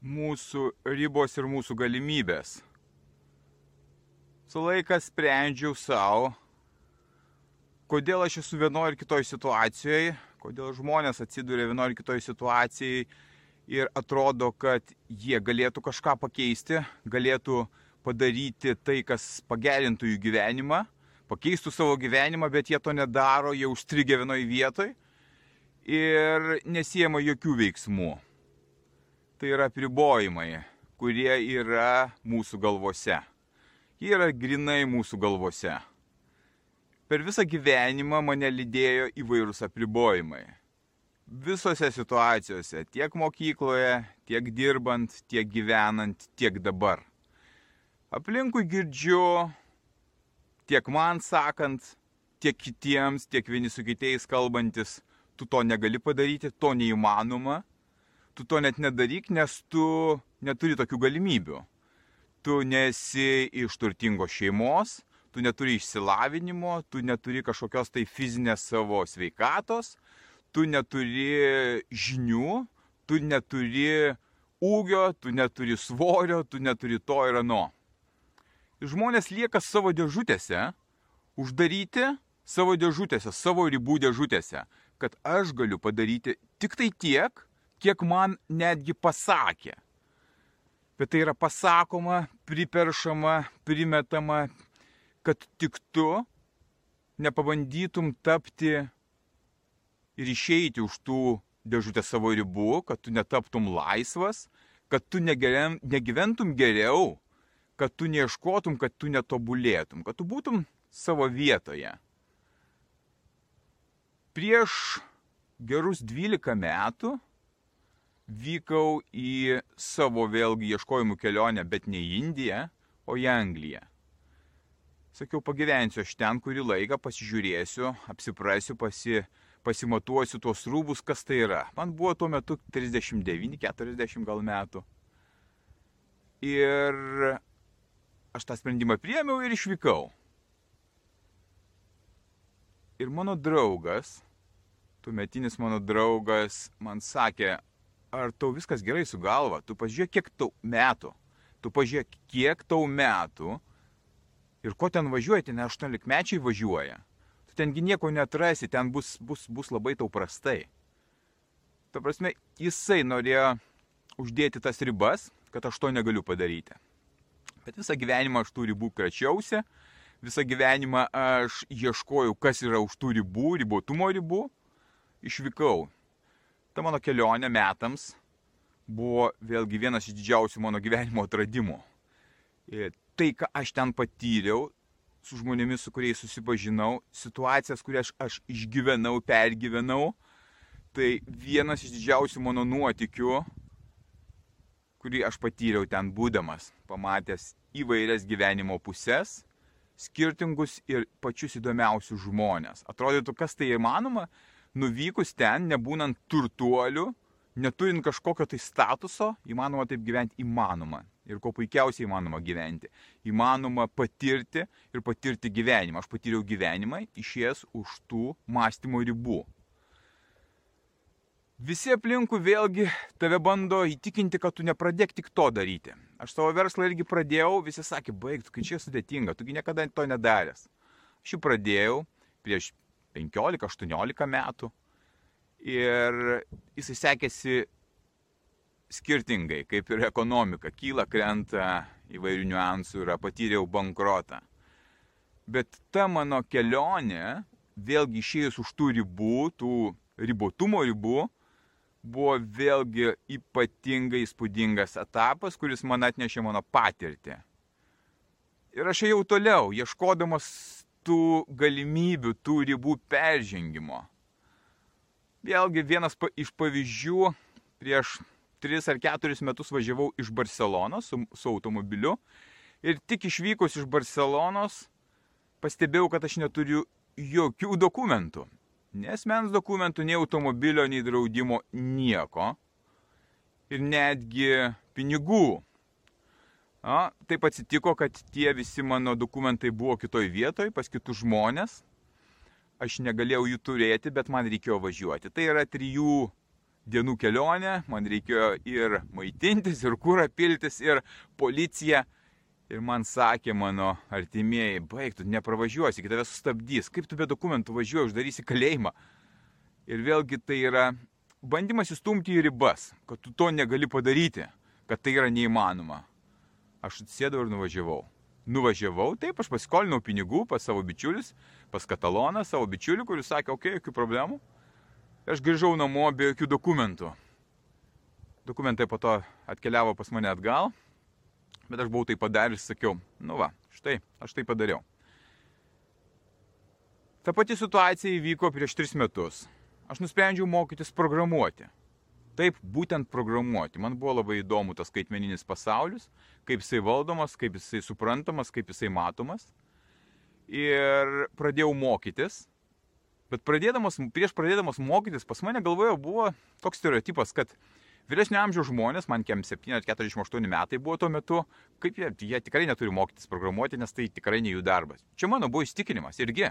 Mūsų ribos ir mūsų galimybės. Su laikas sprendžiau savo, kodėl aš esu vienoje ir kitoje situacijoje, kodėl žmonės atsiduria vienoje ir kitoje situacijoje ir atrodo, kad jie galėtų kažką pakeisti, galėtų padaryti tai, kas pagerintų jų gyvenimą, pakeistų savo gyvenimą, bet jie to nedaro, jie užstrigę vienoje vietoje ir nesijama jokių veiksmų tai yra apribojimai, kurie yra mūsų galvose. Jie yra grinai mūsų galvose. Per visą gyvenimą mane lydėjo įvairūs apribojimai. Visose situacijose, tiek mokykloje, tiek dirbant, tiek gyvenant, tiek dabar. Aplinkui girdžiu, tiek man sakant, tiek kitiems, tiek vieni su kitais kalbantis, tu to negali padaryti, to neįmanoma, tu to net nedaryk, nes tu neturi tokių galimybių. Tu nesi iš turtingos šeimos, tu neturi išsilavinimo, tu neturi kažkokios tai fizinės savo sveikatos, tu neturi žinių, tu neturi ūgio, tu neturi svorio, tu neturi to ir ano. Žmonės lieka savo dėžutėse, uždaryti savo dėžutėse, savo ribų dėžutėse, kad aš galiu padaryti tik tai tiek, kiek man netgi pasakė. Bet tai yra pasakoma, priperšama, primetama, kad tik tu nepabandytum tapti ir išeiti už tų dėžutės savo ribų, kad tu netaptum laisvas, kad tu negeriam, negyventum geriau, kad tu neieškotum, kad tu netobulėtum, kad tu būtum savo vietoje. Prieš gerus 12 metų vykau į savo vėlgi ieškojimų kelionę, bet ne į Indiją, o į Angliją. Sakiau, pagyvensiu aš ten kurį laiką, pasižiūrėsiu, apsiprasiu, pasi, pasimatuosiu tuos rūbus, kas tai yra. Man buvo tuo metu 39-40 gal metų. Ir aš tą sprendimą priemiau ir išvykau. Ir mano draugas, tuometinis mano draugas, man sakė, ar tau viskas gerai su galva, tu pažiūrėk, kiek tau metų, tu pažiūrėk, kiek tau metų ir ko ten važiuoji, ten 18 mečiai važiuoja. Tu tengi nieko netrasi, ten bus, bus, bus labai tau prastai. Ta prasme, jisai norėjo uždėti tas ribas, kad aš to negaliu padaryti. Bet visą gyvenimą aš tų ribų kračiausi, visą gyvenimą aš ieškojau, kas yra už tų ribų, ribotumo ribų, išvykau ta mano kelionė metams buvo vėlgi vienas iš didžiausių mano gyvenimo atradimų. Ir tai, ką aš ten patyriau, su žmonėmis, su kuriais susipažinau, situacijas, kurias aš, aš išgyvenau, pergyvenau, tai vienas iš didžiausių mano nuotikių, kurį aš patyriau ten būdamas, pamatęs įvairias gyvenimo pusės, skirtingus ir pačius įdomiausius žmonės. Atrodytų, kas tai įmanoma, nuvykus ten, nebūnant turtuoliu, neturint kažkokio tai statuso, įmanoma taip gyventi, įmanoma. Ir kuo puikiausiai įmanoma gyventi. Įmanoma patirti ir patirti gyvenimą. Aš patyriau gyvenimą išėjęs už tų mąstymo ribų. Visi aplinkui vėlgi tave bando įtikinti, kad tu nepradėk tik to daryti. Aš savo verslą irgi pradėjau, visi sakė, baig, kai čia sudėtinga, tugi niekada to nedaręs. Aš jį pradėjau prieš 15-18 metų. Ir jisai sekėsi skirtingai, kaip ir ekonomika. Kyla, krenta įvairių niuansų ir patyriau bankrotą. Bet ta mano kelionė, vėlgi išėjus už tų ribų, tų ribotumo ribų, buvo vėlgi ypatingai įspūdingas etapas, kuris man atnešė mano patirtį. Ir aš ėjau toliau, ieškodamas tų galimybių, tų ribų peržengimo. Vėlgi vienas iš pavyzdžių prieš 3 ar 4 metus važiavau iš Barcelonos su, su automobiliu ir tik išvykus iš Barcelonos pastebėjau, kad aš neturiu jokių dokumentų. Nesmens dokumentų, nei automobilio, nei draudimo, nieko. Ir netgi pinigų. A, taip atsitiko, kad tie visi mano dokumentai buvo kitoj vietoj, pas kitus žmonės. Aš negalėjau jų turėti, bet man reikėjo važiuoti. Tai yra trijų dienų kelionė, man reikėjo ir maitintis, ir kūrą piltis, ir policija Ir man sakė mano artimieji, baig, tu nepravažiuosi, kitą sustabdys. Kaip tu be dokumentų važiuoji, uždarysi kalėjimą. Ir vėlgi tai yra bandymas įstumti į ribas, kad tu to negali padaryti, kad tai yra neįmanoma. Aš atsėdau ir nuvažiavau. Nuvažiavau, taip, aš pasikolinau pinigų pas savo bičiulius, pas Kataloną, savo bičiulį, kuris sakė, okei, okay, jokių problemų. Aš grįžau namo be jokių dokumentų. Dokumentai po to atkeliavo pas mane atgal, bet aš buvau tai padaręs, sakiau, nu va, štai, aš tai padariau. Ta pati situacija įvyko prieš tris metus. Aš nusprendžiau mokytis programuoti. Taip, būtent programuoti. Man buvo labai įdomu tas skaitmeninis pasaulis, kaip jisai valdomas, kaip jisai suprantamas, kaip jisai matomas. Ir pradėjau mokytis. Bet pradėdamas, prieš pradėdamas mokytis, pas mane galvoje buvo toks stereotipas, kad Vyresnio amžiaus žmonės, man kiem 7-48 metai buvo tuo metu, kaip jie, jie tikrai neturi mokytis programuoti, nes tai tikrai ne jų darbas. Čia mano buvo įstikinimas irgi.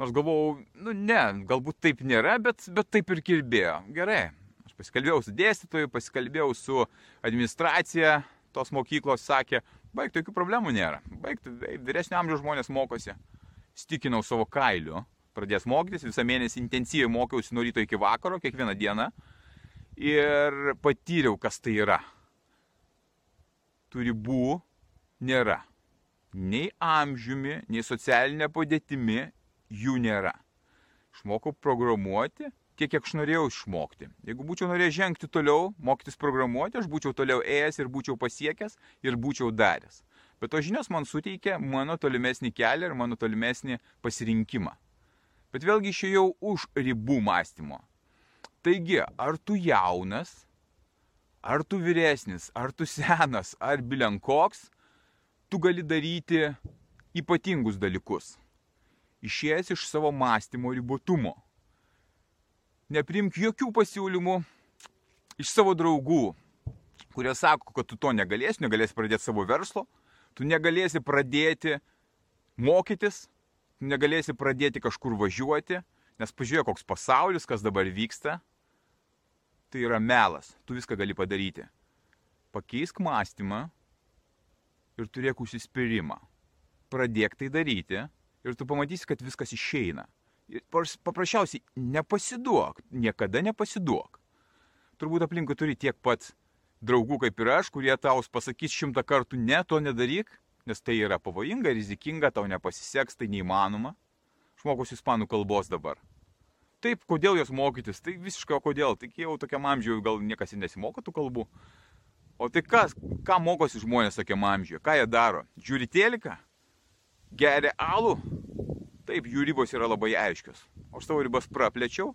Nors galvojau, nu ne, galbūt taip nėra, bet, bet taip ir kilbėjo. Gerai, aš pasikalbėjau su dėstytoju, pasikalbėjau su administracija tos mokyklos, sakė, baig, tokių problemų nėra. Baig, vyresnio amžiaus žmonės mokosi. Stikinau savo kailiu, pradės mokytis, visą mėnesį intensyviai mokiausi nuo ryto iki vakaro, kiekvieną dieną ir patyriau, kas tai yra. Tų ribų nėra. Nei amžiumi, nei socialinė padėtimi jų nėra. Išmokau programuoti tiek, kiek aš norėjau išmokti. Jeigu būčiau norėjęs žengti toliau, mokytis programuoti, aš būčiau toliau ėjęs ir būčiau pasiekęs ir būčiau daręs. Bet tos žinios man suteikė mano tolimesnį kelią ir mano tolimesnį pasirinkimą. Bet vėlgi išėjau už ribų mąstymo. Taigi, ar tu jaunas, ar tu vyresnis, ar tu senas, ar bilenkoks, tu gali daryti ypatingus dalykus. Išėjęs iš savo mąstymo ribotumo. Neprimk jokių pasiūlymų iš savo draugų, kurie sako, kad tu to negalėsi, negalėsi pradėti savo verslo, tu negalėsi pradėti mokytis, tu negalėsi pradėti kažkur važiuoti, Nes pažiūrėk, koks pasaulis, kas dabar vyksta, tai yra melas. Tu viską gali padaryti. Pakeisk mąstymą ir turėk užsispyrimą. Pradėk tai daryti ir tu pamatysi, kad viskas išeina. Paprasčiausiai nepasiduok, niekada nepasiduok. Turbūt aplinkui turi tiek pat draugų kaip ir aš, kurie tau pasakys šimtą kartų ne, to nedaryk, nes tai yra pavojinga, rizikinga, tau nepasiseks, tai neįmanoma. Aš mokosi ispanų kalbos dabar. Taip, kodėl jos mokytis? Tai visiškai kodėl? Tai jau tokiam amžiui gal niekas ir nesimoko tų kalbų. O tai kas, ką mokosi žmonės tokiam amžiui? Ką jie daro? Žiūri teliką? Geria alų? Taip, jų ribos yra labai aiškios. Aš savo ribas praplečiau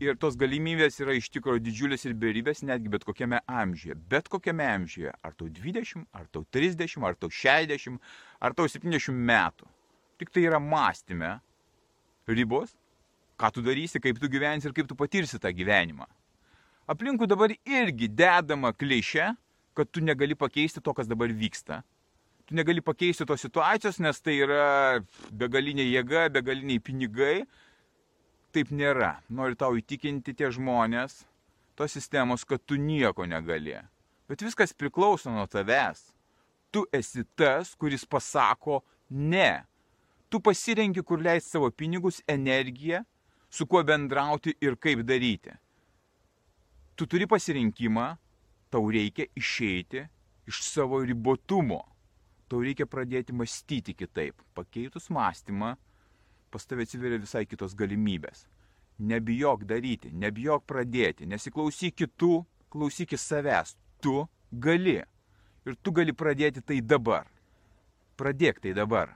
ir tos galimybės yra iš tikrųjų didžiulės ir beribės netgi bet kokiame amžiuje. Bet kokiame amžiuje. Ar tau 20, ar tau 30, ar tau 60, ar tau 70 metų. Tik tai yra mąstyme ribos, ką tu darysi, kaip tu gyvensi ir kaip tu patirsi tą gyvenimą. Aplinkui dabar irgi dedama klišė, kad tu negali pakeisti to, kas dabar vyksta. Tu negali pakeisti tos situacijos, nes tai yra begalinė jėga, begaliniai pinigai. Taip nėra. Noriu tau įtikinti tie žmonės, tos sistemos, kad tu nieko negali. Bet viskas priklauso nuo tavęs. Tu esi tas, kuris pasako ne tu pasirenki, kur leisti savo pinigus, energiją, su kuo bendrauti ir kaip daryti. Tu turi pasirinkimą, tau reikia išeiti iš savo ribotumo. Tau reikia pradėti mąstyti kitaip. Pakeitus mąstymą, pas tave atsiveria visai kitos galimybės. Nebijok daryti, nebijok pradėti, nesiklausyk kitų, klausykis savęs. Tu gali. Ir tu gali pradėti tai dabar. Pradėk tai dabar.